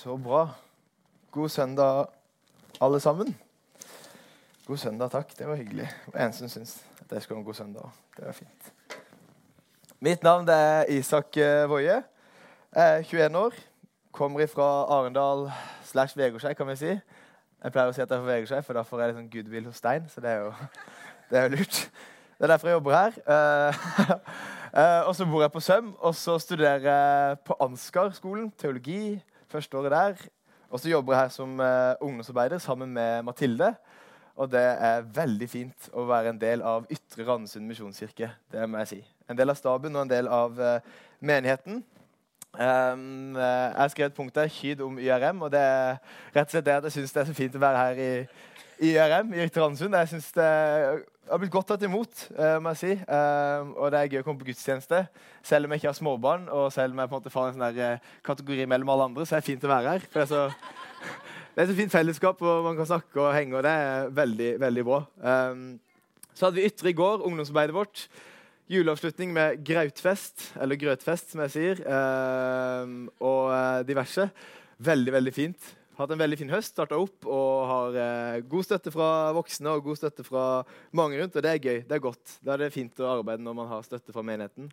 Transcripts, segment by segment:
Så bra. God søndag, alle sammen. God søndag, takk. Det var hyggelig. Det en som syns at jeg skulle ha en god søndag. Det var fint. Mitt navn er Isak eh, Woie. Jeg er 21 år. Kommer fra Arendal slash Vegårshei, kan vi si. Jeg pleier å si at jeg er fra Vegårshei, for da får jeg sånn goodwill hos Stein. Så det er jo, det er jo lurt. Det er derfor jeg jobber her. Uh, uh, og så bor jeg på Søm, og så studerer jeg på Ansgar-skolen, teologi. Første året der. Og så jobber jeg her som uh, ungdomsarbeider sammen med Mathilde. Og det er veldig fint å være en del av Ytre Randesund misjonskirke. Det må jeg si. En del av staben og en del av menigheten. Um, jeg har skrevet punktet 'Kyd om YRM', og det er rett og slett det at jeg syns det er så fint å være her i, i YRM i Ytre Randesund. Jeg synes det har blitt godt tatt imot, uh, må jeg si. Uh, og det er gøy å komme på gudstjeneste. Selv om jeg ikke har småbarn, og selv om jeg på en måte får en sånn uh, kategori mellom alle andre, så er det fint å være her. For det er så, det er så fint fellesskap, og man kan snakke og henge, og det er veldig, veldig bra. Så hadde vi Ytre i går, ungdomsarbeidet vårt. Juleavslutning med grautfest, eller grøtfest, som jeg sier, og diverse. Veldig, veldig fint hatt en veldig fin høst. Starta opp og har eh, god støtte fra voksne og god støtte fra mange rundt. Og det er gøy. Det er godt. Da er det fint å arbeide når man har støtte fra menigheten.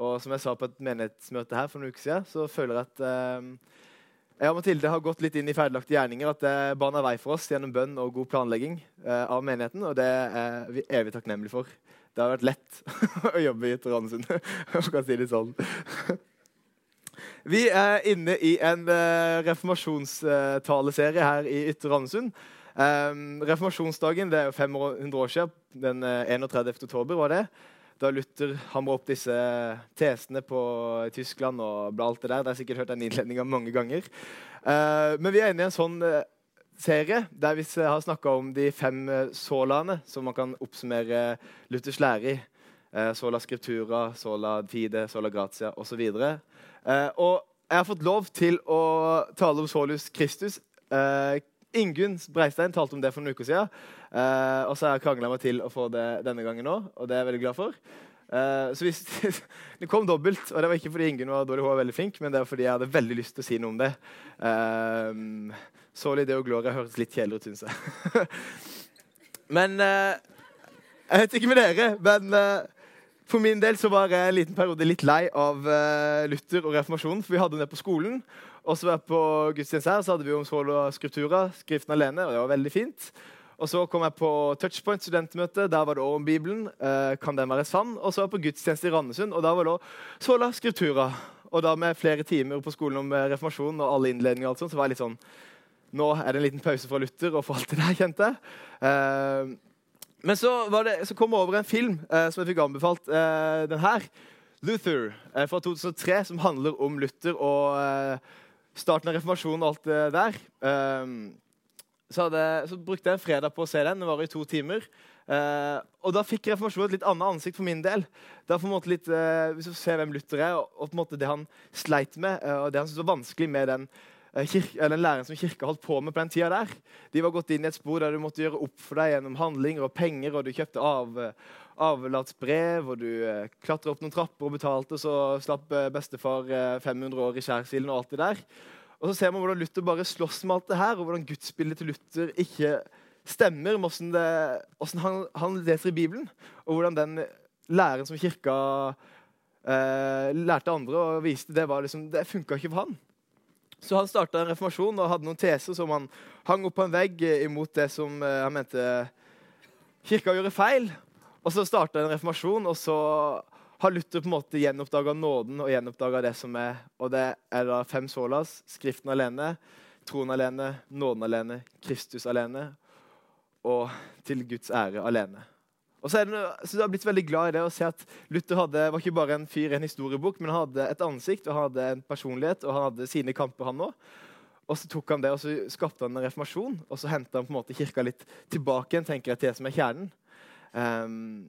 Og som jeg sa på et menighetsmøte her for noen uker siden, så føler jeg at eh, jeg og Mathilde har gått litt inn i ferdiglagte gjerninger. At det baner vei for oss gjennom bønn og god planlegging eh, av menigheten. Og det er vi evig takknemlige for. Det har vært lett å jobbe i Randesund, for å si det sånn. Vi er inne i en uh, reformasjonstaleserie her i Ytre Randesund. Um, reformasjonsdagen det er jo 500 år siden. Den uh, eh, 31. oktober var det. Da Luther hamra opp disse tesene på Tyskland og bla alt det der. Det har sikkert hørt den innledninga mange ganger. Uh, men vi er inne i en sånn serie der vi har snakka om de fem sålaene som man kan oppsummere Luthers lære i. sola scriptura, sola fide, sola gratia osv. Eh, og jeg har fått lov til å tale om Solus Kristus. Uh, Ingunn Breistein talte om det for noen uker siden. Uh, og så har jeg krangla meg til å få det denne gangen òg, og det er jeg veldig glad for. Uh, så hvis, Det kom dobbelt, og det var ikke fordi Ingunn var dårlig, hun var veldig flink, men det var fordi jeg hadde veldig lyst til å si noe om det. Uh, Soli Deo Gloria hørtes litt kjedelig ut, syns jeg. men Jeg vet ikke med dere, men for min del så var jeg en liten periode litt lei av uh, Luther og reformasjonen. For vi hadde det på skolen. Og så var jeg på gudstjeneste her, så hadde vi om Sola skriptura, Skriften alene. og det var veldig fint. Og så kom jeg på Touchpoint studentmøte. Der var det også om Bibelen. Uh, kan den være sann? Og så var jeg på gudstjeneste i Randesund, og da var det også Svola Skriptura. Og da med flere timer på skolen om reformasjon reformasjonen og alle innledninger, og alt sånt, så var jeg litt sånn Nå er det en liten pause fra Luther og for alt det der, kjente jeg. Uh, men så, det, så, kom jeg over en film eh, som jeg fikk anbefalt. Eh, den her. Luther eh, fra 2003, som handler om Luther og eh, starten av reformasjonen og alt det der. Ehm, så, hadde, så, brukte jeg en fredag på å se den. Den var i to timer. Eh, og da fikk reformasjonen et litt annet ansikt for min del. Det er på en måte litt, eh, Hvis du ser hvem Luther er, og, og på en måte det han sleit med, og det han syntes var vanskelig med den den læren som kirka holdt på med på den tida der. De var gått inn i et spor der du måtte gjøre opp for deg gjennom handlinger og penger, og du kjøpte av, eh, avlatsbrev, og du eh, klatra opp noen trapper og betalte, så slapp bestefar 500 år i skjærsilden og alt det der. Og så ser man hvordan Luther bare slåss med alt det her, og hvordan gudsbildet til Luther ikke stemmer med hvordan han, han, leser i Bibelen, og hvordan den læren som kirka eh, lærte andre og viste, det, liksom, det funka ikke for han. Så han starta en reformasjon og hadde noen teser som han hang opp på en vegg imot det som eh, han mente kirka gjorde feil. Og så starta en reformasjon, og så har Luther på en måte gjenoppdaga nåden og gjenoppdaga det som er Og det er da fem solas. Skriften alene, troen alene, nåden alene, Kristus alene og til Guds ære alene. Og så, det, så Jeg har blitt veldig glad i det å se at Luther hadde, var ikke bare en fyr i en historiebok, men han hadde et ansikt og han hadde en personlighet, og han hadde sine kamper, han òg. Og så tok han det, og så skapte han en reformasjon, og så henta han på en måte kirka litt tilbake igjen, tenker jeg, til det som er kjernen. Um,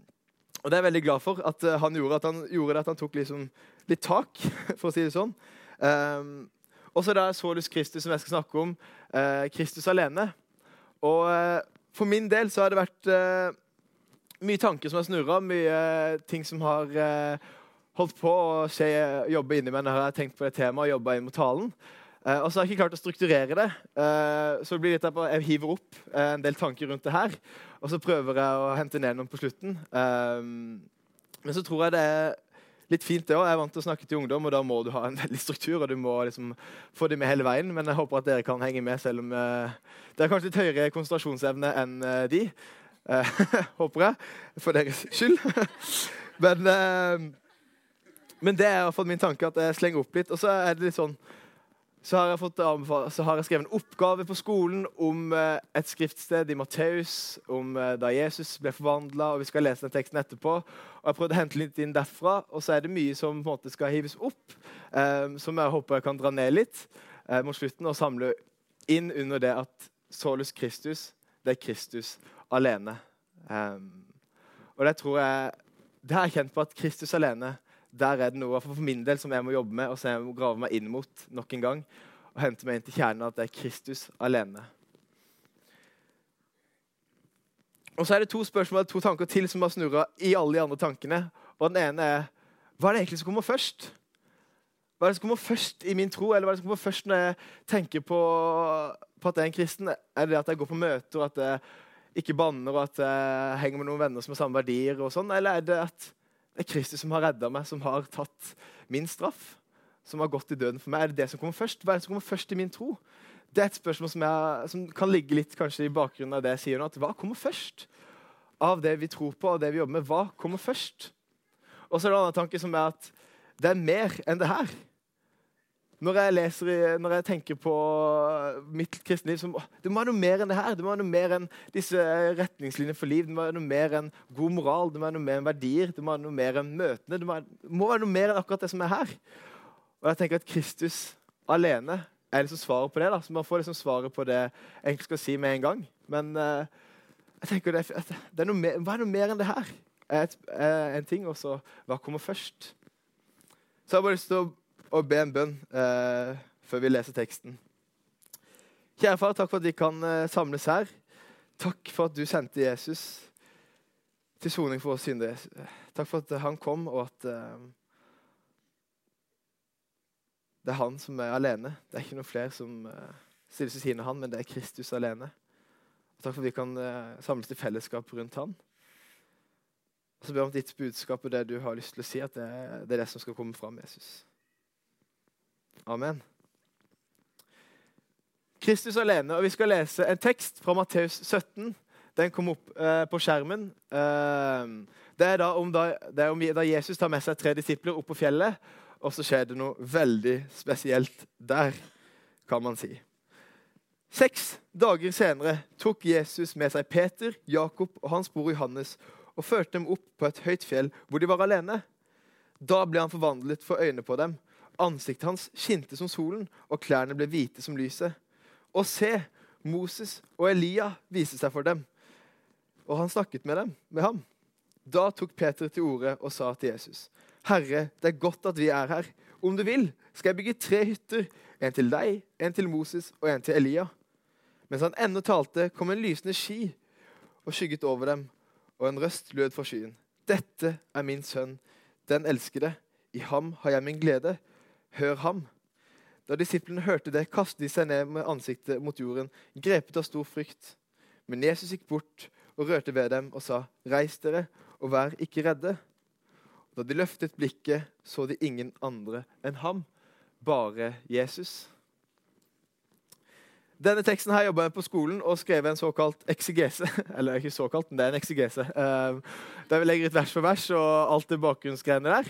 og det er jeg veldig glad for at uh, han gjorde, at han gjorde det, at han tok liksom litt tak, for å si det sånn. Um, og så er det Solus Kristus, som jeg skal snakke om. Uh, Kristus alene. Og uh, for min del så har det vært mye tanker som har snurra, mye ting som har eh, holdt på å skje, jobbe inni meg når jeg har tenkt på det temaet og jobba inn mot talen. Uh, og så har jeg ikke klart å strukturere det. Uh, så det blir litt at Jeg hiver opp uh, en del tanker rundt det her, og så prøver jeg å hente ned noen på slutten. men så tror jeg det er litt fint, det òg. Jeg er vant til å snakke til ungdom, og da må du ha en veldig struktur. og du må liksom få det med hele veien, Men jeg håper at dere kan henge med, selv om det er kanskje litt høyere konsentrasjonsevne enn de. håper jeg, for deres skyld. men, men det er i hvert fall min tanke, at jeg slenger opp litt. Og så er det litt sånn så har, så har jeg, skrevet en oppgave på skolen om eh, et skriftsted i Matteus, om eh, da Jesus ble forvandla. Vi skal lese den teksten etterpå. Og Jeg prøvde å hente litt inn derfra. Og så er det mye som på en måte skal hives opp, eh, som jeg håper jeg kan dra ned litt eh, mot slutten, og samle inn under det at Solus Kristus, det er Kristus alene. Um, og det tror jeg Det har jeg kjent på at Kristus alene der er det noe for min del som jeg må jobbe med og som jeg må grave meg inn mot nok en gang. Og hente meg inn til kjernen at det er Kristus alene. Og så er det to spørsmål, to tanker til som har snurra i alle de andre tankene. Og den ene er hva er det egentlig som kommer først? Hva er det som kommer først i min tro, eller hva er det som kommer først når jeg tenker på, på at jeg er en kristen? Er det at jeg går på møter, at jeg ikke banner, og at jeg henger med noen venner som har samme verdier? og sånn, Eller er det at det er Kristus som har redda meg, som har tatt min straff. Som har gått i døden for meg. Er det det som kommer først? Hva er det som kommer først i min tro? Det er et spørsmål som, jeg, som kan ligge litt kanskje i bakgrunnen av det jeg sier nå. at Hva kommer først? Av det vi tror på og det vi jobber med, hva kommer først? Og så er det en annen tanke som er at det er mer enn det her. Når jeg, leser, når jeg tenker på mitt kristne liv, som, det må være noe mer enn det her. Det må være noe mer enn disse retningslinjene for liv. Det må være noe mer enn god moral, det må være noe mer enn verdier, det må være noe mer enn møtene. Det må må være noe mer enn akkurat det som er her. Og jeg tenker at Kristus alene er liksom svaret på det. da, så Man får liksom svaret på det jeg egentlig skal si med en gang. Men uh, jeg tenker det, det er noe mer, hva er noe mer enn det her? Et, en ting, og så hva kommer først? Så jeg har bare lyst til å og be en bønn eh, før vi leser teksten. Kjære far, takk for at vi kan eh, samles her. Takk for at du sendte Jesus til soning for oss syndere. Takk for at han kom, og at eh, det er han som er alene. Det er ikke noen flere som eh, stilles ved siden av han, men det er Kristus alene. Og takk for at vi kan eh, samles til fellesskap rundt han. Og så ber jeg om ditt budskap og det du har lyst til å si, at det, det er det som skal komme fram, Jesus. Amen. Kristus alene. og Vi skal lese en tekst fra Matteus 17. Den kom opp eh, på skjermen. Eh, det er, da om, da, det er om da Jesus tar med seg tre disipler opp på fjellet, og så skjer det noe veldig spesielt der, kan man si. Seks dager senere tok Jesus med seg Peter, Jakob og hans bror Johannes og førte dem opp på et høyt fjell hvor de var alene. Da ble han forvandlet for øynene på dem Ansiktet hans skinte som solen, og klærne ble hvite som lyset. Og se, Moses og Elia viste seg for dem, og han snakket med dem, med ham. Da tok Peter til orde og sa til Jesus.: Herre, det er godt at vi er her. Om du vil, skal jeg bygge tre hytter. En til deg, en til Moses og en til Elia. Mens han ennå talte, kom en lysende sky og skygget over dem, og en røst lød fra skyen. Dette er min sønn, den elskede. I ham har jeg min glede. Hør ham. Da disiplene hørte det, kastet de seg ned med ansiktet mot jorden, grepet av stor frykt. Men Jesus gikk bort og rørte ved dem og sa, 'Reis dere, og vær ikke redde.' Da de løftet blikket, så de ingen andre enn ham, bare Jesus. Denne teksten her jobba jeg på skolen og skrev en såkalt eksegese. Eller ikke såkalt, men det er en eksegese. Uh, der vi legger et vers for vers og alt det bakgrunnsgreiene der.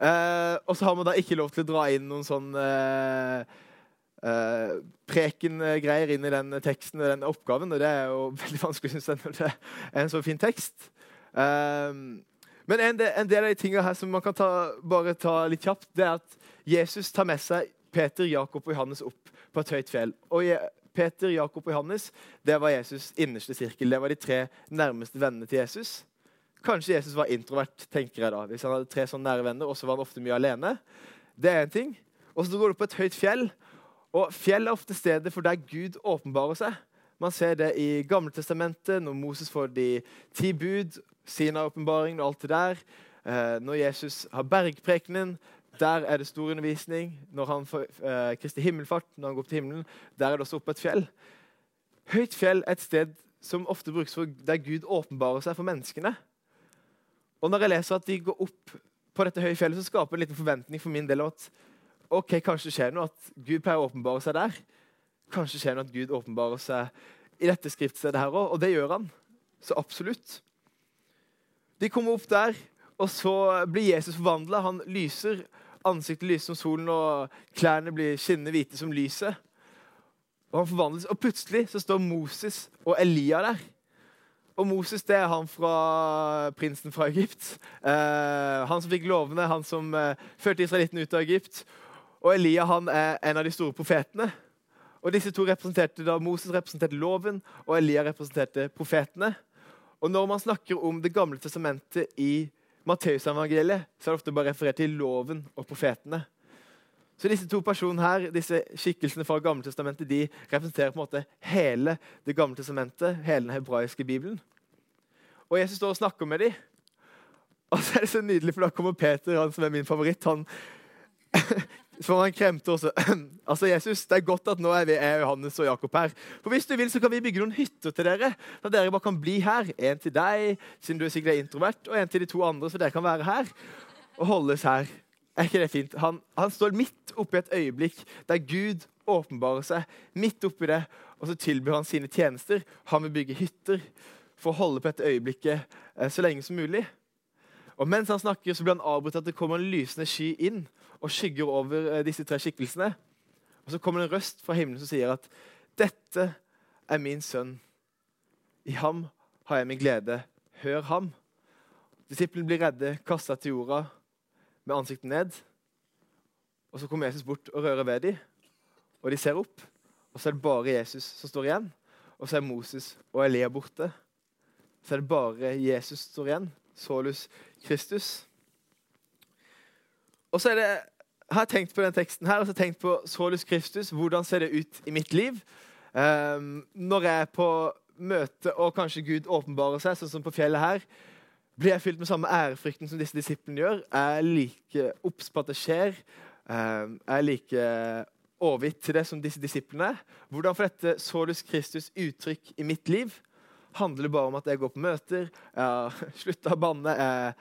Uh, og så har man da ikke lov til å dra inn noen sånn uh, uh, preken-greier inn i den teksten og den oppgaven. Og det er jo veldig vanskelig, syns jeg, når det er en så fin tekst. men en del, en del, av de tingene her som man kan ta, bare ta litt kjapt, det er at Jesus tar med seg Peter, Jakob og Johannes opp på et høyt fjell. Og Peter, Jakob og Johannes det var Jesus' innerste sirkel. Det var de tre nærmeste vennene til Jesus. Kanskje Jesus var introvert, tenker jeg da. Hvis han hadde tre sånne nære venner, og så var han ofte mye alene. Det er en ting. Og så går du på et høyt fjell. Og Fjell er ofte stedet for der Gud åpenbarer seg. Man ser det i Gamle Testamentet, når Moses får de ti bud, Sina-åpenbaringen og alt det der. Eh, når Jesus har bergprekenen, Der er det stor undervisning. Når han får eh, Kristi himmelfart, når han går opp til himmelen, der er det også oppe et fjell. Høyt fjell er et sted som ofte brukes for der Gud åpenbarer seg for menneskene. Og når jeg leser at de går opp på dette høye fjellet, så skaper det en liten forventning for min del at ok, kanskje det skjer noe, at Gud pleier å åpenbare seg der. Kanskje skjer noe at Gud åpenbarer seg i dette skriftstedet her òg, og det gjør han. Så absolutt. De kommer opp der, og så blir Jesus forvandla. Han lyser. Ansiktet lyser som solen, og klærne blir skinnende hvite som lyset. Og han forvandles, og plutselig så står Moses og Elia der. Og Moses det er han fra prinsen fra Egypt. Eh, han som fikk lovene, han som eh, førte israelittene ut av Egypt. Og Elia han er en av de store profetene. Og disse to representerte da, Moses representerte loven, og Elia representerte profetene. Og Når man snakker om Det gamle testamentet i Matteusevangeliet, så er det ofte bare referert til loven og profetene. Så disse to personene her, disse skikkelsene fra Gammeltestamentet de representerer på en måte hele Det gamle testamentet, hele den hebraiske bibelen. Og Jesus står og snakker med dem. Og så er det så nydelig, for da kommer Peter, han som er min favoritt. han for han kremte også. altså, Jesus, Det er godt at nå er vi er Johannes og Jakob her. For Hvis du vil, så kan vi bygge noen hytter til dere. Så dere bare kan bli her. En til deg, siden du er sikkert introvert, og en til de to andre, så dere kan være her og holdes her. Er ikke det fint? Han, han står midt oppi et øyeblikk der Gud åpenbarer seg. midt oppi det, Og så tilbyr han sine tjenester. Han vil bygge hytter for å holde på dette øyeblikket eh, så lenge som mulig. Og Mens han snakker, så blir han avbrutt at det kommer en lysende sky inn og skygger over eh, disse tre skikkelsene. Og Så kommer det en røst fra himmelen som sier at dette er min sønn. I ham har jeg min glede. Hør ham. Disiplene blir redde, kasta til jorda med ansiktet ned. Og Så kommer Jesus bort og rører ved dem, og de ser opp. Og Så er det bare Jesus som står igjen. Og så er Moses og Elia borte. Så er det bare Jesus som står igjen. Solus Kristus. Og så er det, har jeg tenkt på den teksten her, og så har jeg tenkt på Solus Kristus. Hvordan ser det ut i mitt liv? Um, når jeg er på møte og kanskje Gud åpenbarer seg, sånn som på fjellet her, blir jeg fylt med samme ærefrykten som disse disiplene gjør. Jeg er like obs på at det skjer. Er jeg like overgitt til det som disse disiplene. er? Hvordan får dette Solus Kristus uttrykk i mitt liv? Handler det bare om at jeg går på møter, jeg har slutta å banne, jeg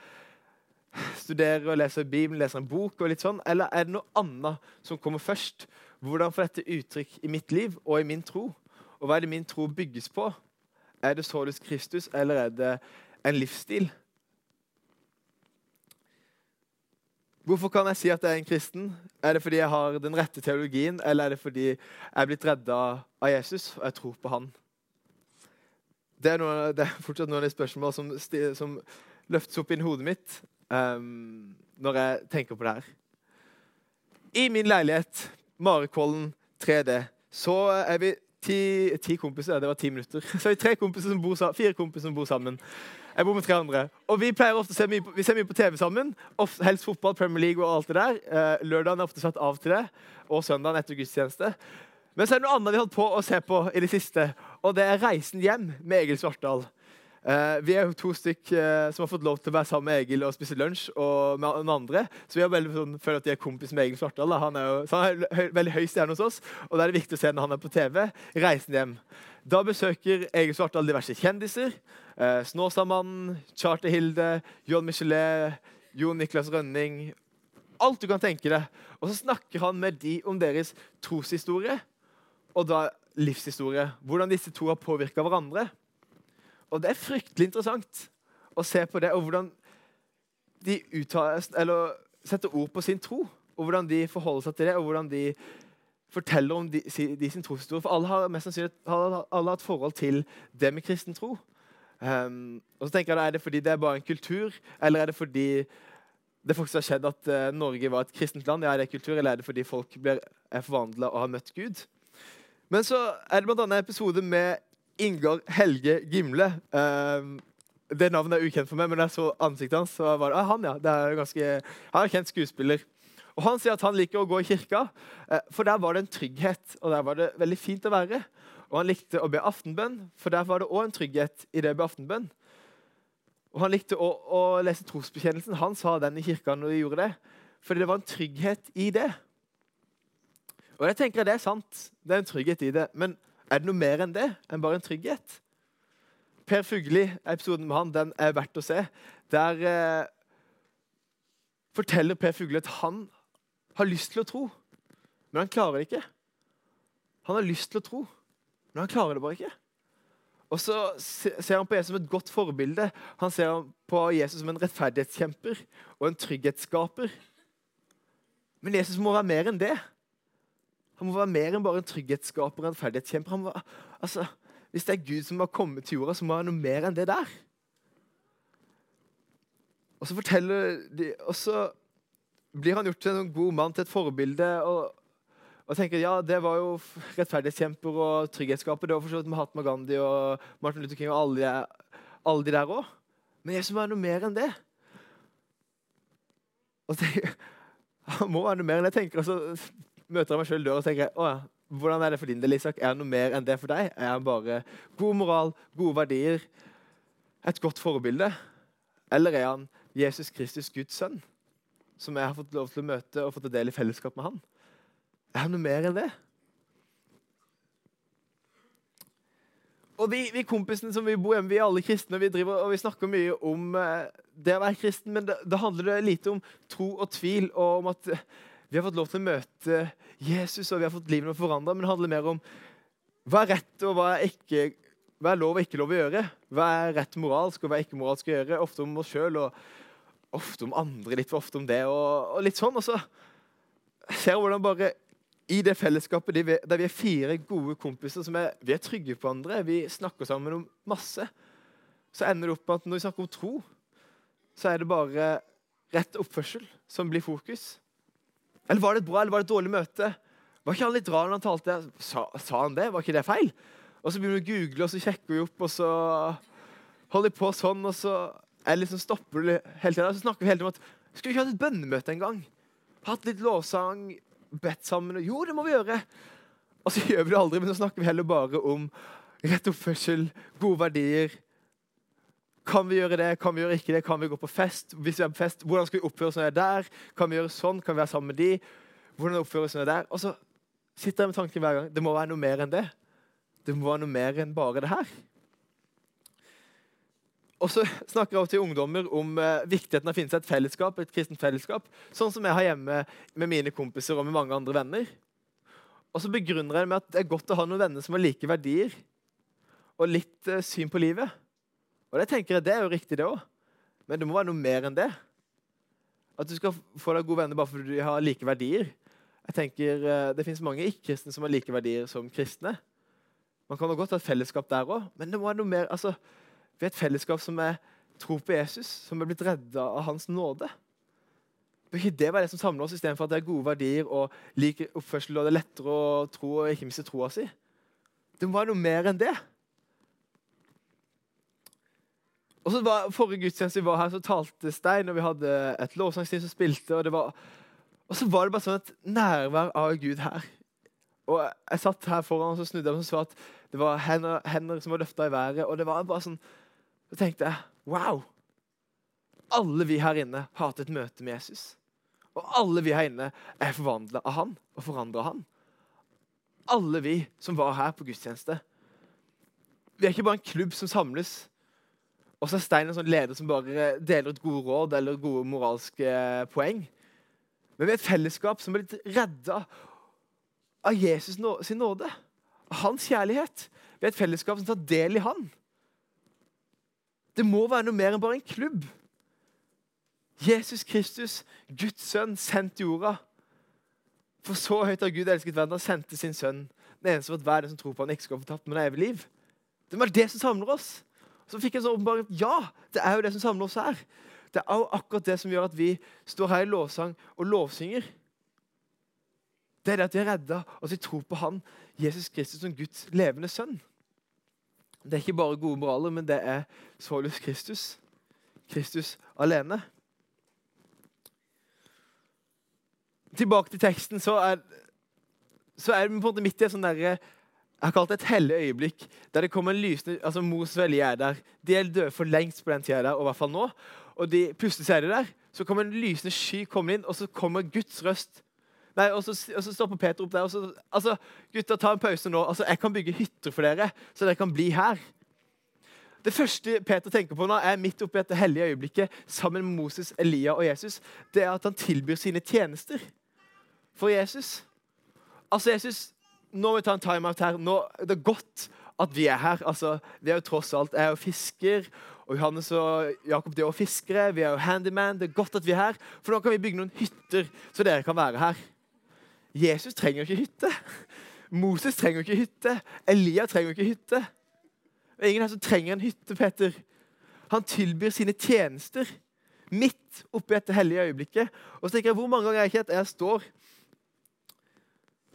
studerer og leser Bibelen, leser en bok, og litt sånn, eller er det noe annet som kommer først? Hvordan får dette uttrykk i mitt liv og i min tro? Og hva er det min tro bygges på? Er det således Kristus, eller er det en livsstil? Hvorfor kan jeg si at jeg er en kristen? Er det fordi jeg har den rette teologien, eller er det fordi jeg er blitt redda av Jesus og jeg tror på han? Det er, noe, det er fortsatt noen av de spørsmålene som, som løftes opp inn hodet mitt um, når jeg tenker på det her. I min leilighet, Marekollen 3D, så er vi ti, ti, kompiser. Det var ti minutter. Så har vi tre kompiser som bor, fire kompiser som bor sammen. Jeg bor med tre andre. Og Vi pleier ofte å se mye på, ser mye på TV sammen. Ofte, helst fotball, Premier League og alt det der. Eh, lørdagen er ofte satt av til det. Og søndagen etter gudstjeneste. Men så er det noe annet vi holdt på å se på i det siste. Og det er 'Reisen hjem' med Egil Svartdal. Uh, vi er jo to stykk uh, som har fått lov til å være sammen med Egil og spise lunsj og med den andre. Så vi har veldig sånn, føler at de er kompis med Egil Svartdal. Han er jo han er høy, veldig høy stjerne hos oss, og da er det viktig å se når han er på TV. Reisen hjem. Da besøker Egil Svartdal diverse kjendiser. Uh, Snåsamannen, Charter-Hilde, John Michelet, Jon Niklas Rønning. Alt du kan tenke deg. Og så snakker han med de om deres troshistorie og da livshistorie. Hvordan disse to har påvirka hverandre. Og det er fryktelig interessant å se på det, og hvordan de uttaler, eller setter ord på sin tro. Og hvordan de forholder seg til det, og hvordan de forteller om de, de sin troshistorie. For alle har mest sannsynlig alle, alle har et forhold til det med kristen tro. Um, og så tenker jeg, Er det fordi det er bare en kultur, eller er det fordi det faktisk har skjedd at uh, Norge var et kristent land? Ja, er det kultur, Eller er det fordi folk blir, er forvandla og har møtt Gud? Men så er det annet en episode med Ingar Helge Gimle. Um, det navnet er ukjent for meg, men jeg så ansiktet hans, så var det ah, han. ja. Det er ganske, han er kjent skuespiller. Og Han sier at han liker å gå i kirka, eh, for der var det en trygghet. Og der var det veldig fint å være. Og han likte å be aftenbønn, for der var det òg en trygghet i det å be aftenbønn. Og han likte å, å lese trosbekjennelsen. Han sa den i kirka når de gjorde det. fordi det var en trygghet i det. Og jeg tenker at Det er sant. Det er en trygghet i det. Men er det noe mer enn det? enn bare en trygghet? Per Fugli, episoden med han, den er verdt å se. Der eh, forteller Per Fugli at han har lyst til å tro, men han klarer det ikke. Han har lyst til å tro, men han klarer det bare ikke. Og så ser han på Jesus som et godt forbilde. Han ser på Jesus som en rettferdighetskjemper og en trygghetsskaper. Men Jesus må være mer enn det. Han må være mer enn bare en trygghetsskaper og rettferdighetskjemper. Må, altså, hvis det er Gud som har kommet til jorda, så må han noe mer enn det der. Og så forteller de, og så blir han gjort til en god mann, til et forbilde. og og tenker ja, Det var jo rettferdighetskjemper og trygghetsskaper. Det var for så vidt Mahatma Gandhi og Martin Luther King og alle de, alle de der òg. Men Jesus må være noe mer enn det. Og tenker, Han må være noe mer enn det. tenker, og så møter jeg meg sjøl døra og tenker å, hvordan er det for din del, Isak? Er han noe mer enn det for deg? Er han bare god moral, gode verdier, et godt forbilde? Eller er han Jesus Kristus, Guds sønn, som jeg har fått lov til å møte og fått ta del i fellesskap med han? Er han noe mer enn det? Og vi, vi kompisene som vi bor hjemme, vi er alle kristne, og vi, driver, og vi snakker mye om eh, det å være kristen, men da handler det lite om tro og tvil, og om at vi har fått lov til å møte Jesus, og vi har fått livet vårt forandra. Men det handler mer om hva er rett, og hva er, ikke, hva er lov og ikke lov å gjøre. Hva er rett moralsk, og hva er ikke moralsk å gjøre. Ofte om oss sjøl, og ofte om andre. Litt for ofte om det, og, og litt sånn. Og så ser jeg hvordan bare i det fellesskapet der vi er fire gode kompiser som er, vi er trygge på andre, vi snakker sammen om masse, så ender det opp med at når vi snakker om tro, så er det bare rett oppførsel som blir fokus. Eller var det et bra eller var det et dårlig møte? Var ikke han litt rar når han talte? Sa, sa, han det? Var ikke det feil? Og så begynner vi å google, og så sjekker vi opp, og så holder vi på sånn, og så er liksom stopper du hele tiden. Så snakker vi hele tiden om at skulle vi ikke hatt et bønnemøte en gang? Hatt litt lovsang, bedt sammen. Jo, det må vi gjøre. Og så gjør vi det aldri, men så snakker vi heller bare om rett oppførsel, gode verdier. Kan vi gjøre det? Kan vi gjøre ikke det? Kan vi gå på fest? Hvis vi er på fest, Hvordan skal vi oppføre oss når vi er der? Kan vi gjøre sånn? Kan vi være sammen med de? Hvordan oppføre oss når vi er der? Og så sitter jeg med tanken hver gang. Det må være noe mer enn det. Det må være noe mer enn bare det her. Og så snakker jeg til ungdommer om eh, viktigheten av å finne seg et fellesskap, et kristent fellesskap, sånn som jeg har hjemme med mine kompiser og med mange andre venner. Og så begrunner jeg det med at det er godt å ha noen venner som har like verdier og litt eh, syn på livet. Og det tenker jeg, det er jo riktig, det òg. Men det må være noe mer enn det. At du skal få deg gode venner bare fordi de har like verdier. Jeg tenker, uh, Det fins mange ikke-kristne som har like verdier som kristne. Man kan godt ha et fellesskap der òg, men det må være noe mer. altså vi er et fellesskap som er tro på Jesus, som er blitt redda av hans nåde. Bør ikke det være det som samler oss, istedenfor at det er gode verdier og lik oppførsel, og det er lettere å tro og ikke miste troa si? Det må være noe mer enn det. Og så var Forrige gudstjeneste vi var her, så talte Stein, og vi hadde et lovsangsteam som spilte. Og, var, og så var det bare sånn et nærvær av Gud her. Og Jeg satt her foran og så snudde jeg og så at det var hender, hender som var løfta i været. og det var bare sånn, så tenkte jeg wow! Alle vi her inne har hatt et møte med Jesus. Og alle vi her inne er forvandla av han og forandra han. Alle vi som var her på gudstjeneste. Vi er ikke bare en klubb som samles. Og så er Stein en sånn leder som bare deler ut gode råd eller gode moralske poeng. Men vi er et fellesskap som er blitt redda av Jesus sin nåde. Av hans kjærlighet. Vi er et fellesskap som tar del i han. Det må være noe mer enn bare en klubb. Jesus Kristus, Guds sønn, sendt jorda. For så høyt har Gud elsket verden og sendte sin sønn. Den eneste for at hver den som tror på han ikke skal få tatt, men evig liv. Det var det som samler oss. Så fikk jeg så åpenbart ja, det er jo det som samler oss her. Det er jo akkurat det som gjør at vi står her i lovsang og lovsynger. Det er det at vi er redda, og at vi tror på han, Jesus Kristus, som Guds levende sønn. Det er ikke bare gode moraler, men det er Solus Kristus. Kristus alene. Tilbake til teksten, så er, så er det på en måte midt i en sånn derre jeg har kalt det et hellig øyeblikk der det kommer en lysende altså Mos velje er der. De er døde for lengst på den tida der, og i hvert fall nå. Og de, plutselig er de der, så kommer en lysende sky kommer inn, og så kommer Guds røst. Nei, Og så, og så stopper Peter opp der. og så, altså, Gutta, ta en pause nå. altså, Jeg kan bygge hytter for dere, så dere kan bli her. Det første Peter tenker på nå, er midt oppi dette hellige øyeblikket sammen med Moses, Elia og Jesus, det er at han tilbyr sine tjenester for Jesus. Altså, Jesus, nå må vi ta en timeout her. Nå, det er godt at vi er her. Altså, vi er jo tross alt jeg er jo fisker, og Johannes og Jakob de er også fiskere. Vi er jo handyman. Det er godt at vi er her, for nå kan vi bygge noen hytter, så dere kan være her. Jesus trenger ikke hytte. Moses trenger ikke hytte. Elia trenger ikke hytte. Det er ingen her som trenger en hytte, Peter. Han tilbyr sine tjenester midt oppi dette hellige øyeblikket. Og så tenker jeg, Hvor mange ganger er ikke at jeg står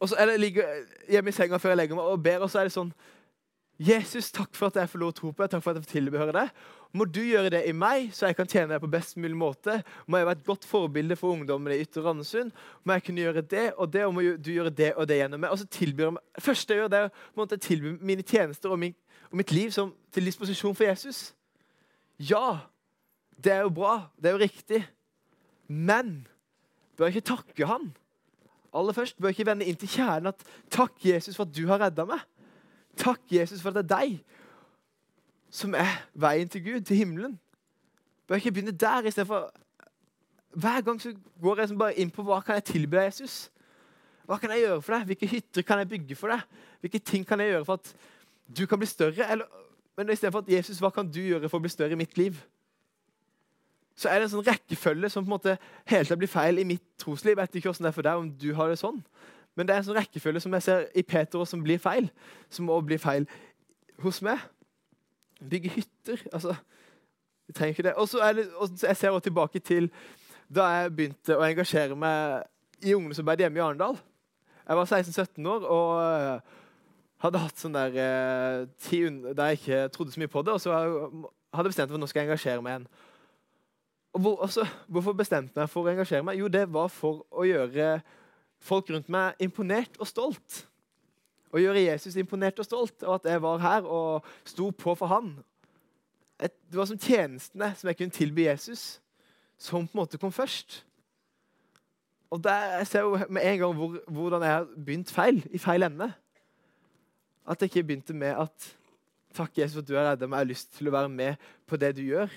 og så, eller ligger hjemme i senga før jeg legger meg og ber, og så er det sånn Jesus, takk for at jeg får lov å tro på deg. Takk for at jeg får tilbehøre deg. Må du gjøre det i meg, så jeg kan tjene deg på best mulig måte? Må jeg være et godt forbilde for ungdommene i Ytre Randesund? Må jeg kunne gjøre det og det, og må du gjøre det og det gjennom meg? Og så tilbyr jeg meg, første jeg gjør, det er å tilby mine tjenester og, min, og mitt liv som, til disposisjon for Jesus. Ja, det er jo bra. Det er jo riktig. Men bør jeg ikke takke han? Aller først bør ikke vende inn til kjernen at takk, Jesus, for at du har redda meg. Takk, Jesus, for at det er deg som er veien til Gud, til himmelen. Bør ikke begynne der istedenfor Hver gang så går jeg bare inn på hva kan jeg tilby deg, Jesus. Hva kan jeg gjøre for deg? Hvilke hytter kan jeg bygge for deg? Hvilke ting kan jeg gjøre for at du kan bli større? Eller, men istedenfor at Jesus, hva kan du gjøre for å bli større i mitt liv? Så er det en sånn rekkefølge som på en måte hele tiden blir feil i mitt trosliv. Jeg vet ikke hvordan det er for deg, om du har det sånn. Men det er en sånn rekkefølge som jeg ser i Peter som blir feil, som også blir feil hos meg. Bygge hytter. altså, Vi trenger ikke det. Og så og Jeg ser også tilbake til da jeg begynte å engasjere meg i ungdomsarbeid hjemme i Arendal. Jeg var 16-17 år og eh, hadde hatt sånn der eh, ti der jeg ikke trodde så mye på det. Og så hadde jeg bestemt meg for at nå skal jeg engasjere meg igjen. Og hvor, altså, hvorfor bestemte jeg meg for å engasjere meg? Jo, det var for å gjøre folk rundt meg imponert og stolt. Å gjøre Jesus imponert og stolt, og at jeg var her og sto på for han. det var som tjenestene som jeg kunne tilby Jesus, som på en måte kom først. Og der, Jeg ser jo med en gang hvor, hvordan jeg har begynt feil, i feil ende. At jeg ikke begynte med at Takk, Jesus, for at du har redda meg. Jeg har lyst til å være med på det du gjør.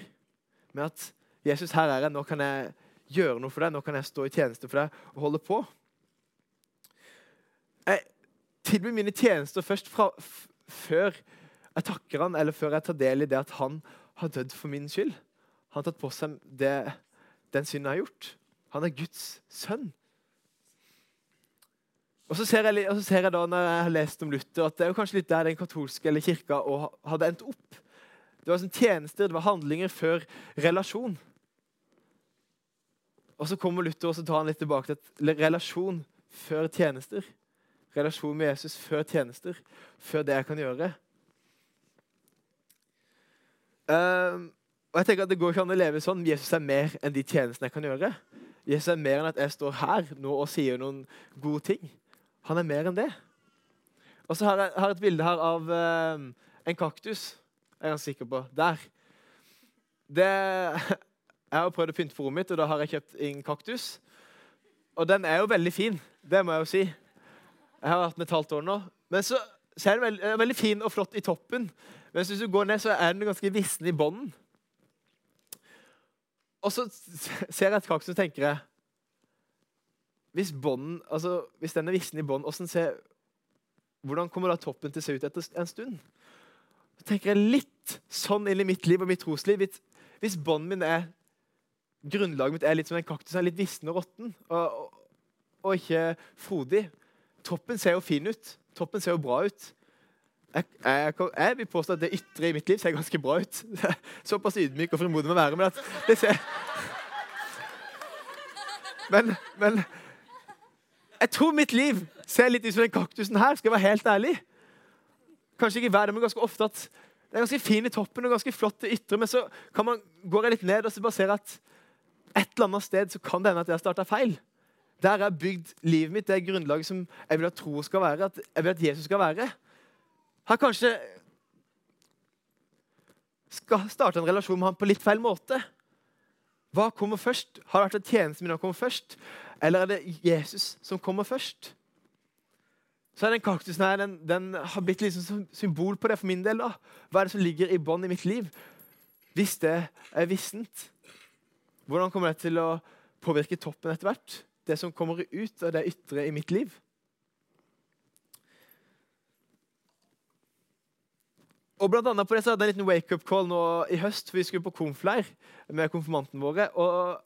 Med at Jesus, her er jeg. Nå kan jeg gjøre noe for deg. Nå kan jeg stå i tjeneste for deg og holde på. Jeg tilbyr mine tjenester først fra, før jeg takker han, eller før jeg tar del i det at han har dødd for min skyld. Han har tatt på seg det, den synden jeg har gjort. Han er Guds sønn. Og så ser jeg, så ser jeg da, når jeg har lest om Luther, at det er jo kanskje litt der den katolske eller kirka hadde endt opp. Det var sånn tjenester, det var handlinger før relasjon. Og så kommer Luther og så tar han litt tilbake til relasjon før tjenester relasjon med Jesus før tjenester. Før det jeg kan gjøre. Um, og jeg tenker at Det går ikke an å leve sånn. Jesus er mer enn de tjenestene jeg kan gjøre. Jesus er mer enn at jeg står her nå og sier noen gode ting. Han er mer enn det. Og så har jeg, har et bilde her av um, en kaktus. Jeg er ganske sikker på. Der. Det, jeg har prøvd å pynte på rommet mitt, og da har jeg kjøpt en kaktus. Og den er jo veldig fin. Det må jeg jo si. Jeg har hatt med et halvt år nå. Men så, så er den veldig, veldig, fin og flott i toppen. Men hvis du går ned, så er den ganske vissen i bånden. Og så ser jeg et kaktus og tenker jeg Hvis bånden, altså, hvis den er vissen i bånd, hvordan kommer da toppen til å se ut etter en stund? Så tenker jeg litt sånn inn i mitt liv og mitt trosliv. Hvis bånden min er Grunnlaget mitt er litt som en kaktus, litt vissen og råtten og, og, og ikke frodig Toppen ser jo fin ut. Toppen ser jo bra ut. Jeg, jeg, jeg, vil påstå at det ytre i mitt liv ser ganske bra ut. Såpass ydmyk og frimodig med å være. Men at det ser men, men, jeg tror mitt liv ser litt ut som den kaktusen her. skal jeg være helt ærlig. Kanskje ikke hver dag, men ganske ofte at det er ganske fin i toppen og ganske flott i ytre, men så kan man, går jeg litt ned og så bare ser at et eller annet sted så kan det hende at jeg har starta feil. Der jeg har bygd livet mitt, det grunnlaget som jeg vil at tro skal være, at jeg vil at Jesus skal være. Har kanskje skal starte en relasjon med ham på litt feil måte. Hva kommer først? Har det vært at tjenesten min har kommet først? Eller er det Jesus som kommer først? Så er Den kaktusen her, den, den har blitt liksom som symbol på det for min del. da. Hva er det som ligger i bånn i mitt liv? Hvis det er vissent, hvordan kommer det til å påvirke toppen etter hvert? Det som kommer ut av det ytre i mitt liv? Og blant annet på det så hadde jeg en liten wake-up call nå i høst. for Vi skulle på konfleir med konfirmantene våre. Og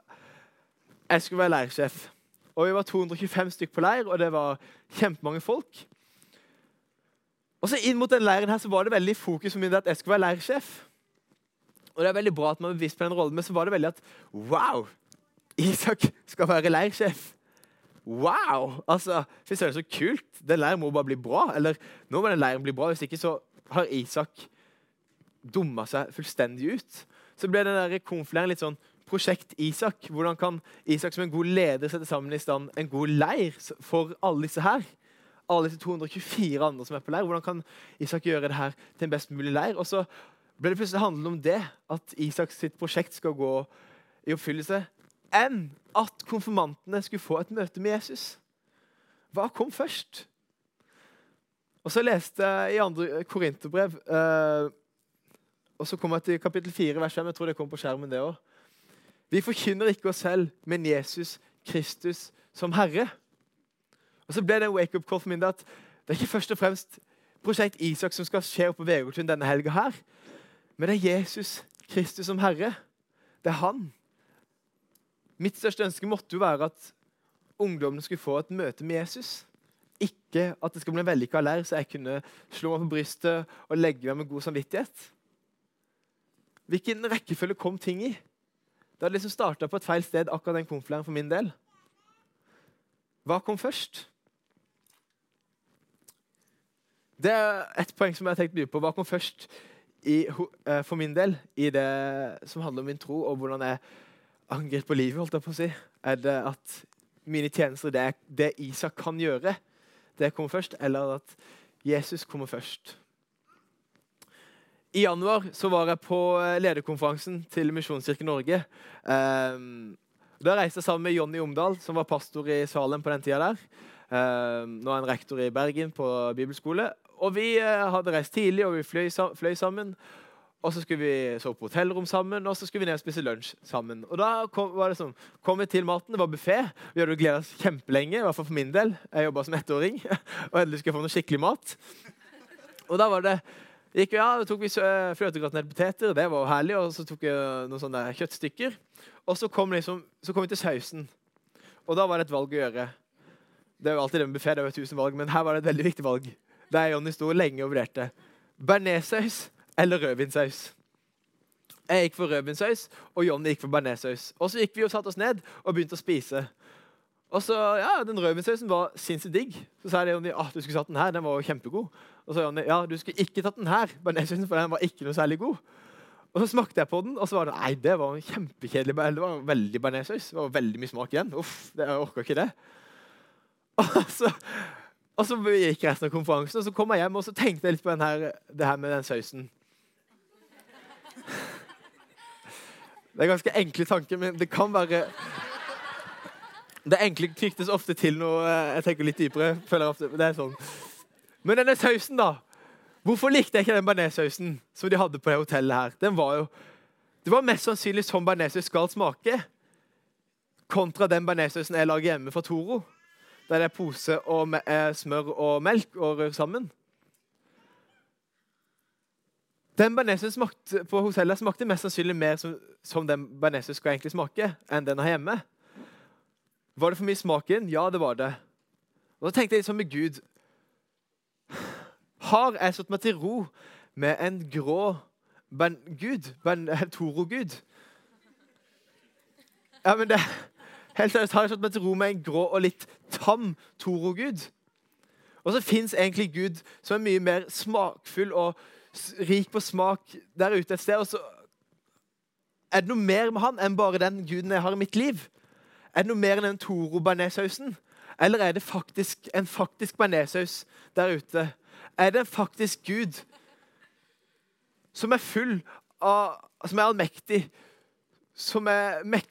jeg skulle være leirsjef. Og Vi var 225 stykker på leir, og det var kjempemange folk. Og så Inn mot den leiren her så var det veldig fokus for min at jeg skulle være leirsjef. Og det er veldig bra at man er bevisst på den rollen, men så var det veldig at wow! Isak skal være leirsjef. Wow! Altså, Fy søren, så kult. Den leiren må bare bli bra. Eller nå må den leiren bli bra. Hvis ikke så har Isak dumma seg fullstendig ut. Så ble den der konfleiren litt sånn Prosjekt Isak. Hvordan kan Isak som en god leder sette sammen i stand en god leir for alle disse her? Alle disse 224 andre som er på leir. Hvordan kan Isak gjøre det her til en best mulig leir? Og så ble det plutselig handlet om det, at Isaks sitt prosjekt skal gå i oppfyllelse, enn at konfirmantene skulle få et møte med Jesus. Hva kom først? Og så leste jeg i andre korinterbrev eh, Og så kom jeg til kapittel 4, vers 5. Jeg tror det kom på skjermen, det òg. Vi forkynner ikke oss selv, men Jesus Kristus som Herre. Og så ble det en wake-up call for min at det er ikke først og fremst prosjekt Isak som skal skje oppe på Vegårtun denne helga her. Men det er Jesus Kristus som Herre. Det er han. Mitt største ønske måtte jo være at ungdommene skulle få et møte med Jesus ikke at det skal bli en vellykka leir, så jeg kunne slå meg på brystet og legge meg med god samvittighet. Hvilken rekkefølge kom ting i? Det hadde liksom starta på et feil sted, akkurat den konfleiren for min del. Hva kom først? Det er et poeng som jeg har tenkt mye på. Hva kom først i, eh, for min del i det som handler om min tro, og hvordan jeg angriper livet? holdt jeg på å si? Er det at mine tjenester det det Isak kan gjøre? det kommer først, eller at Jesus kommer først. I januar så var jeg på eh, lederkonferansen til Misjonskirken Norge. Um, da reiste jeg sammen med Jonny Omdal, som var pastor i Salem på den tida der. Um, nå er han rektor i Bergen på bibelskole. Og vi uh, hadde reist tidlig, og vi fløy, sammen. Og så skulle vi sove på hotellrom sammen, og så skulle vi ned og spise lunsj sammen. Og da kom, var det sånn, kom vi til maten, det var buffé. Vi hadde gleda oss kjempelenge, i hvert fall for min del. Jeg jobba som ettåring, og endelig skulle jeg få noe skikkelig mat. Og da var det gikk vi, av, ja, tok vi fløtegratinerte poteter, det var herlig, og så tok vi noen sånne kjøttstykker. Og så kom, liksom, så kom vi til sausen, og da var det et valg å gjøre. Det er jo alltid med buffé, det er jo tusen valg, men her var det et veldig viktig valg. Der Jonny sto lenge og vurderte. Bearnéssaus eller rødvinsaus. Jeg gikk for rødvinsaus, og Jonny gikk for bearnéssaus. Og så gikk vi og satte oss ned og begynte å spise. Og så, ja, Den rødvinssausen var sinnssykt digg. Så sa Jonny Jonny ah, du skulle tatt den her, den var jo kjempegod. Og så sa Jonny ja, du skulle ikke tatt den her, bearnéssausen, for den var ikke noe særlig god. Og så smakte jeg på den, og så var det nei, det var en kjempekjedelig Det var veldig bearnéssaus. Det var veldig mye smak igjen. Uff, jeg orka ikke det. Og så, og så gikk resten av konferansen, og så kom jeg hjem og så tenkte jeg litt på her, det her med den sausen. Det er ganske enkle tanker, men det kan være Det enkle tyktes ofte til noe eh, jeg tenker litt dypere. ofte, det er sånn. Men denne sausen, da. Hvorfor likte jeg ikke den bearnéssausen som de hadde på det hotellet her? Den var jo, Det var mest sannsynlig sånn bearnéssaus skal smake, kontra den bearnéssausen jeg lager hjemme fra Toro. Der det er pose og eh, smør og melk og rør sammen. Den bearnésen på hotellet smakte mest sannsynlig mer som, som den bearnésen skal egentlig smake, enn den her hjemme. Var det for mye smak i den? Ja, det var det. Og Da tenkte jeg sånn med Gud Har jeg satt meg til ro med en grå ben, Gud? Ben, Toro-gud? Ja, men det Helt seriøst, Har jeg slått meg til ro med en grå og litt tam Toro-gud? Og så fins egentlig Gud som er mye mer smakfull og rik på smak der ute et sted. Og så er det noe mer med han enn bare den guden jeg har i mitt liv. Er det noe mer enn den toro bearnéssausen? Eller er det faktisk en faktisk bearnéssaus der ute? Er det en faktisk Gud som er full av Som er allmektig, som er mek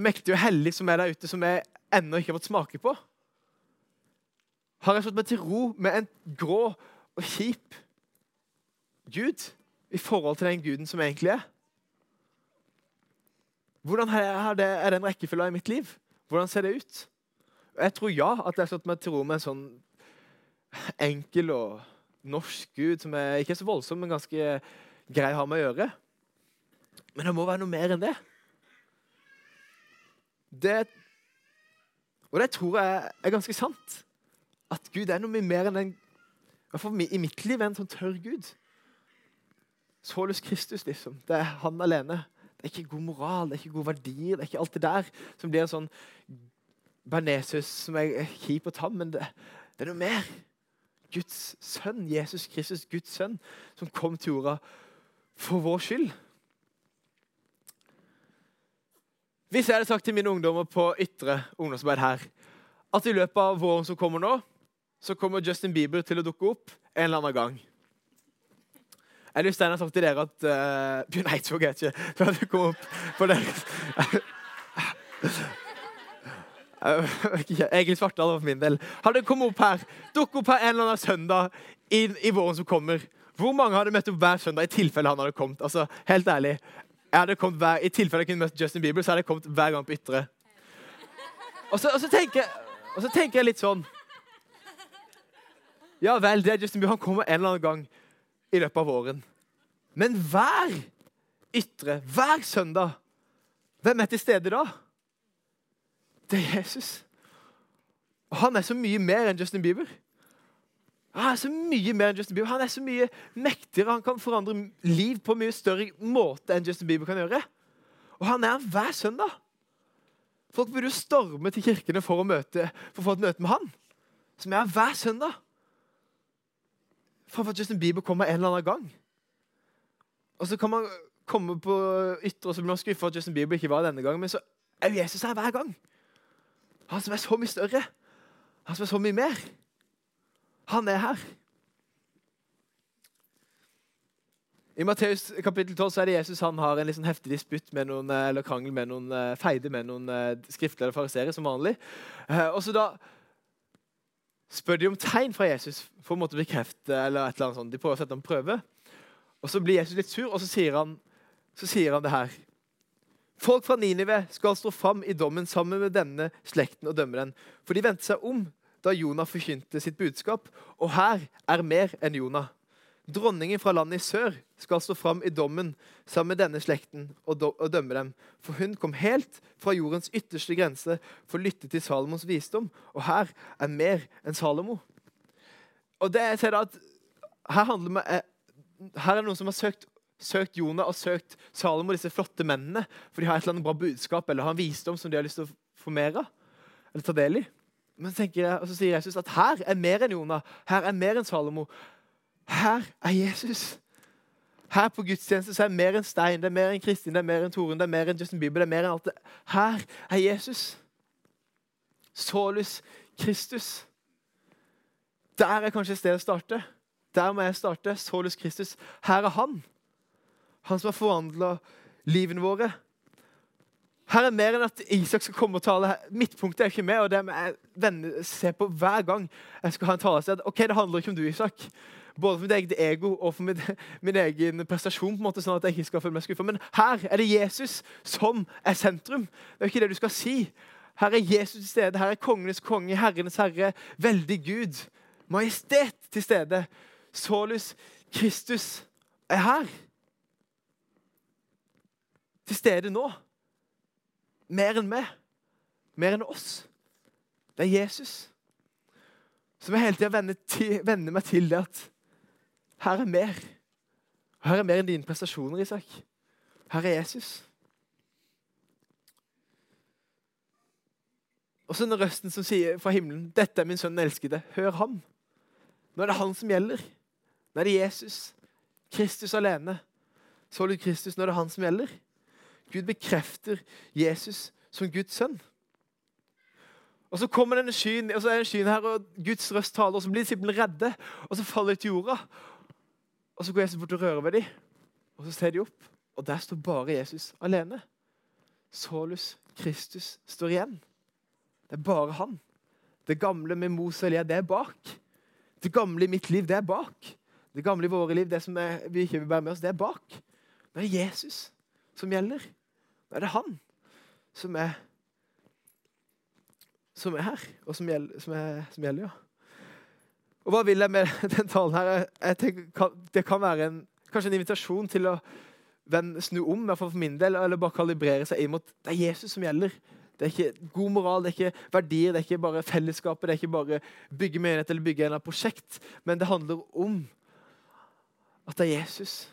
mektig og hellig, som er der ute, som jeg ennå ikke har fått smake på? Har jeg slått meg til ro med en grå og kjip Gud i forhold til den guden som egentlig er? Hvordan er, det, den rekkefølga i mitt liv? Hvordan ser det ut? Jeg tror ja, at jeg har slått meg til ro med en sånn enkel og norsk gud som er ikke er så voldsom, men ganske grei å ha med å gjøre. Men det må være noe mer enn det. Det og det tror jeg er ganske sant. At Gud er noe mye mer enn en i mitt liv en sånn tørr Gud. Solus Kristus, liksom. Det er han alene. Det er ikke god moral, det er ikke gode verdier, det er ikke alt det der som blir en sånn Bernesus som er kjip og tam, men det, det er noe mer. Guds sønn, Jesus Kristus, Guds sønn, som kom til jorda for vår skyld. Hvis jeg hadde sagt til mine ungdommer på ytre ungdomsarbeid her at i løpet av våren som kommer nå, så kommer Justin Bieber til å dukke opp en eller annen gang Jeg har lyst til å sagt til dere at uh, Bjørn Eidsvåg er ikke at du kom opp på deres Egil Svartdal for min del. Hadde kommet opp her, dukket opp her en eller annen søndag i, i våren som kommer. Hvor mange hadde møtt opp hver søndag i tilfelle han hadde kommet? Altså, helt ærlig. Hver, I tilfelle jeg kunne møtt Justin Bieber, så hadde jeg kommet hver gang på Ytre. Og så, og så, tenker, og så tenker, jeg litt sånn Ja vel, det er Justin Bieber. Han kommer en eller annen gang i løpet av våren. Men hver Ytre, hver søndag, hvem er til stede da? Det er Jesus. Og han er så mye mer enn Justin Bieber. Han er så mye mer enn Justin Bieber. Han er så mye mektigere. Han kan forandre liv på mye større måte enn Justin Bieber kan gjøre. Og han er hver søndag. Folk burde jo storme til kirkene for å, møte, for å få et møte med han. Som er hver søndag. Framfor at Justin Bieber kommer en eller annen gang. Og så kan man komme på ytre og så blir man skuffa at Justin Bieber ikke var denne gangen. Men så er Jesus her hver gang. Han som er så mye større. Han som er så mye mer. Han er her. I Matteus kapittel 12 så er det Jesus han har en liksom heftig disputt med noen, eh, eller krangel med noen eh, feide med noen eh, skriftlige fariseere, som vanlig. Og så da spør de om tegn fra Jesus for å måtte bekrefte eller et eller annet sånt. De prøver å sette ham prøve. Og Så blir Jesus litt sur, og så sier han, så sier han det her. Folk fra Ninive skal stå fram i dommen sammen med denne slekten og dømme den. For de vendte seg om da Jonah forkynte sitt budskap. Og her er mer enn Jonah. Dronningen fra landet i sør skal stå fram i dommen sammen med denne slekten og, dømme dem. For hun kom helt fra jordens ytterste grense for å lytte til Salomos visdom. Og her er mer enn Salomo. Og det jeg ser at her, med, eh, her er det noen som har søkt, søkt Jonah og søkt Salomo, disse flotte mennene, for de har et eller annet bra budskap eller har en visdom som de har lyst til å formere. Eller ta del i. Men jeg, og så sier Jesus at her er mer enn Jonah, her er mer enn Salomo. Her er Jesus. Her på gudstjeneste så er det mer enn Stein, det er mer enn Kristin, det er mer enn Toren, det er mer enn Justin Bieber. det er mer enn alt det. Her er Jesus. Solus Kristus. Der er kanskje et sted å starte. Der må jeg starte. Solus Kristus. Her er han. Han som har forvandla livene våre. Her er mer enn at Isak skal komme og tale. Midtpunktet er ikke med, og det jeg venne, se på hver gang jeg skal ha en talested. Ok, Det handler ikke om du, Isak. Både for mitt eget ego og for min, min egen prestasjon, på en måte, sånn at jeg ikke skal føle meg skuffet. Men her er det Jesus som er sentrum. Det er ikke det du skal si. Her er Jesus til stede. Her er kongenes konge, herrenes herre, veldig Gud. Majestet til stede. Solus Kristus er her. Til stede nå. Mer enn meg. Mer enn oss. Det er Jesus. Så jeg hele tida venner, meg til det at her er mer. Her er mer enn dine prestasjoner, Isak. Her er Jesus. Og så den røsten som sier fra himmelen 'Dette er min sønn elskede'. Hør ham. Nå er det han som gjelder. Nå er det Jesus. Kristus alene. Så du Kristus, nå er det han som gjelder. Gud bekrefter Jesus som Guds sønn. Og Så kommer denne skyen, og så er det skyen her, og Guds røst taler, og så blir disiplene redde. Og så faller de til jorda. Og Så går Jesus bort og rører ved dem, og så ser de opp, og der står bare Jesus alene. Solus Kristus står igjen. Det er bare han. Det gamle med Mos og Elia, det er bak. Det gamle i mitt liv, det er bak. Det gamle i våre liv, det som er, vi ikke vil bære med oss, det er bak. Det er Jesus som gjelder. Er det han som er som er her, og som gjelder, som er, som gjelder ja. Og hva vil jeg med den talen her? Jeg tenker, det kan være en, kanskje en invitasjon til å snu om, i hvert fall for min del, eller bare kalibrere seg inn mot det er Jesus som gjelder. Det er ikke god moral, det er ikke verdier, det er ikke bare fellesskapet, det er ikke bare bygge menighet eller bygge en prosjekt, men det handler om at det er Jesus.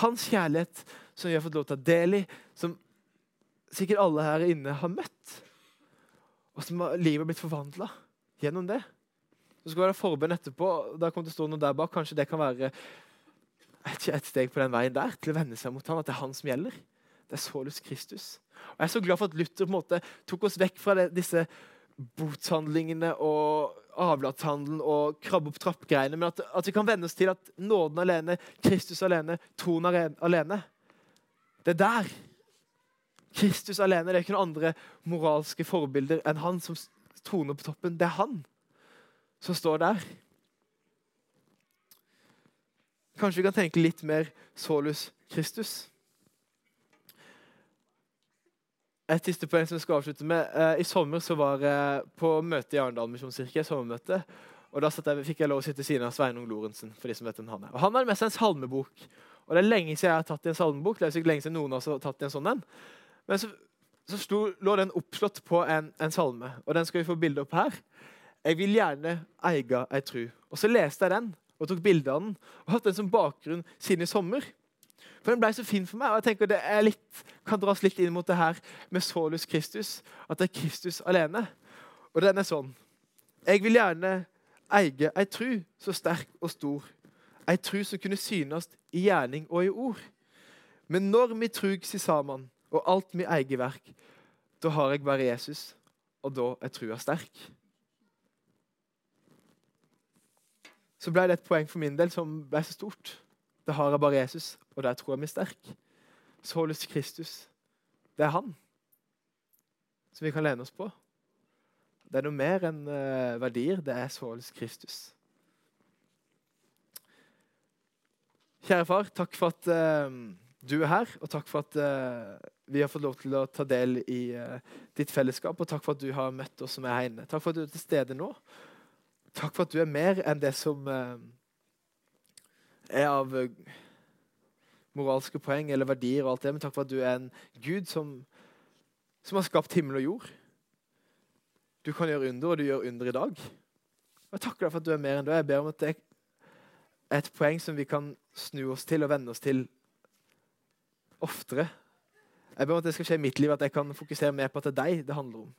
Hans kjærlighet som vi har fått lov til å ta del i, som sikkert alle her inne har møtt. Og som livet har blitt forvandla gjennom det. Så skal være forbønn etterpå. Da kommer det til å stå noe der bak. Kanskje det kan være et, et steg på den veien der, til å vende seg mot han, at det er han som gjelder. Det er Solus Kristus. Og Jeg er så glad for at Luther på en måte tok oss vekk fra det, disse botshandlingene og avlatshandelen og krabbe opp trapp-greiene, men at, at, vi kan venne oss til at nåden alene, Kristus alene, troen alene Det er der. Kristus alene. Det er ikke noen andre moralske forbilder enn han som troner på toppen. Det er han som står der. Kanskje vi kan tenke litt mer solus Kristus. Et siste poeng som jeg skal avslutte med. Eh, I sommer så var jeg på møte i Arendal misjonskirke. sommermøte, og Da jeg, fikk jeg lov å sitte ved siden av Sveinung Lorentzen. for de som vet hvem Han er. Og han hadde med seg en salmebok. Og Det er lenge siden jeg har tatt i en salmebok. Det er sikkert lenge siden noen har tatt i en sånn en. Men så, så sto, lå den oppslått på en, en, salme, og den skal vi få bilde opp her. Jeg vil gjerne eie ei tru. Og Så leste jeg den og tok bilde av den og hatt den som bakgrunn siden i sommer. For den ble så fin for meg. og jeg tenker Det litt, kan dras litt inn mot det her med Solus Kristus. At det er Kristus alene. Og den er sånn. Jeg vil gjerne eie ei tru så sterk og stor. Ei tru som kunne synes i gjerning og i ord. Men når mi trug si sammen, og alt mitt eget verk, da har jeg bare Jesus, og da er trua sterk. Så ble det et poeng for min del som ble så stort. Da har jeg bare Jesus, og der tror jeg vi er sterke. Solus Kristus, det er han som vi kan lene oss på. Det er noe mer enn uh, verdier. Det er således Kristus. Kjære far, takk for at uh, du er her, og takk for at uh, vi har fått lov til å ta del i ditt fellesskap. Og takk for at du har møtt oss som er her inne. Takk for at du er til stede nå. Takk for at du er mer enn det som er av uh, moralske poeng eller verdier, og alt det, men takk for at du er en Gud som, som har skapt himmel og jord. Du kan gjøre under, og du gjør under i dag. Og Jeg takker deg for at du er mer enn du er. Jeg ber om at det er et poeng som vi kan snu oss til og vende oss til oftere. Jeg ber om at det skal skje i mitt liv, at jeg kan fokusere mer på at det er deg det handler om.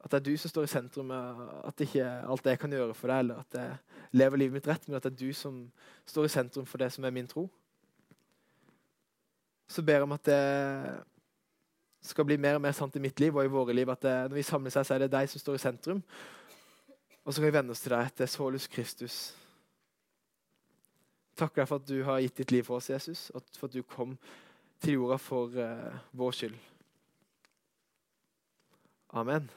At det er du som står i sentrum, at det ikke er alt jeg kan gjøre for deg, eller at jeg lever livet mitt rett, men at det er du som står i sentrum for det som er min tro. Så ber jeg om at det skal bli mer og mer sant i mitt liv og i våre liv. At det, når vi samler seg, så er det deg som står i sentrum. Og så kan vi vende oss til deg etter Solus Kristus. Takker deg for at du har gitt ditt liv for oss, Jesus, og for at du kom til jorda for uh, vår skyld. Amen.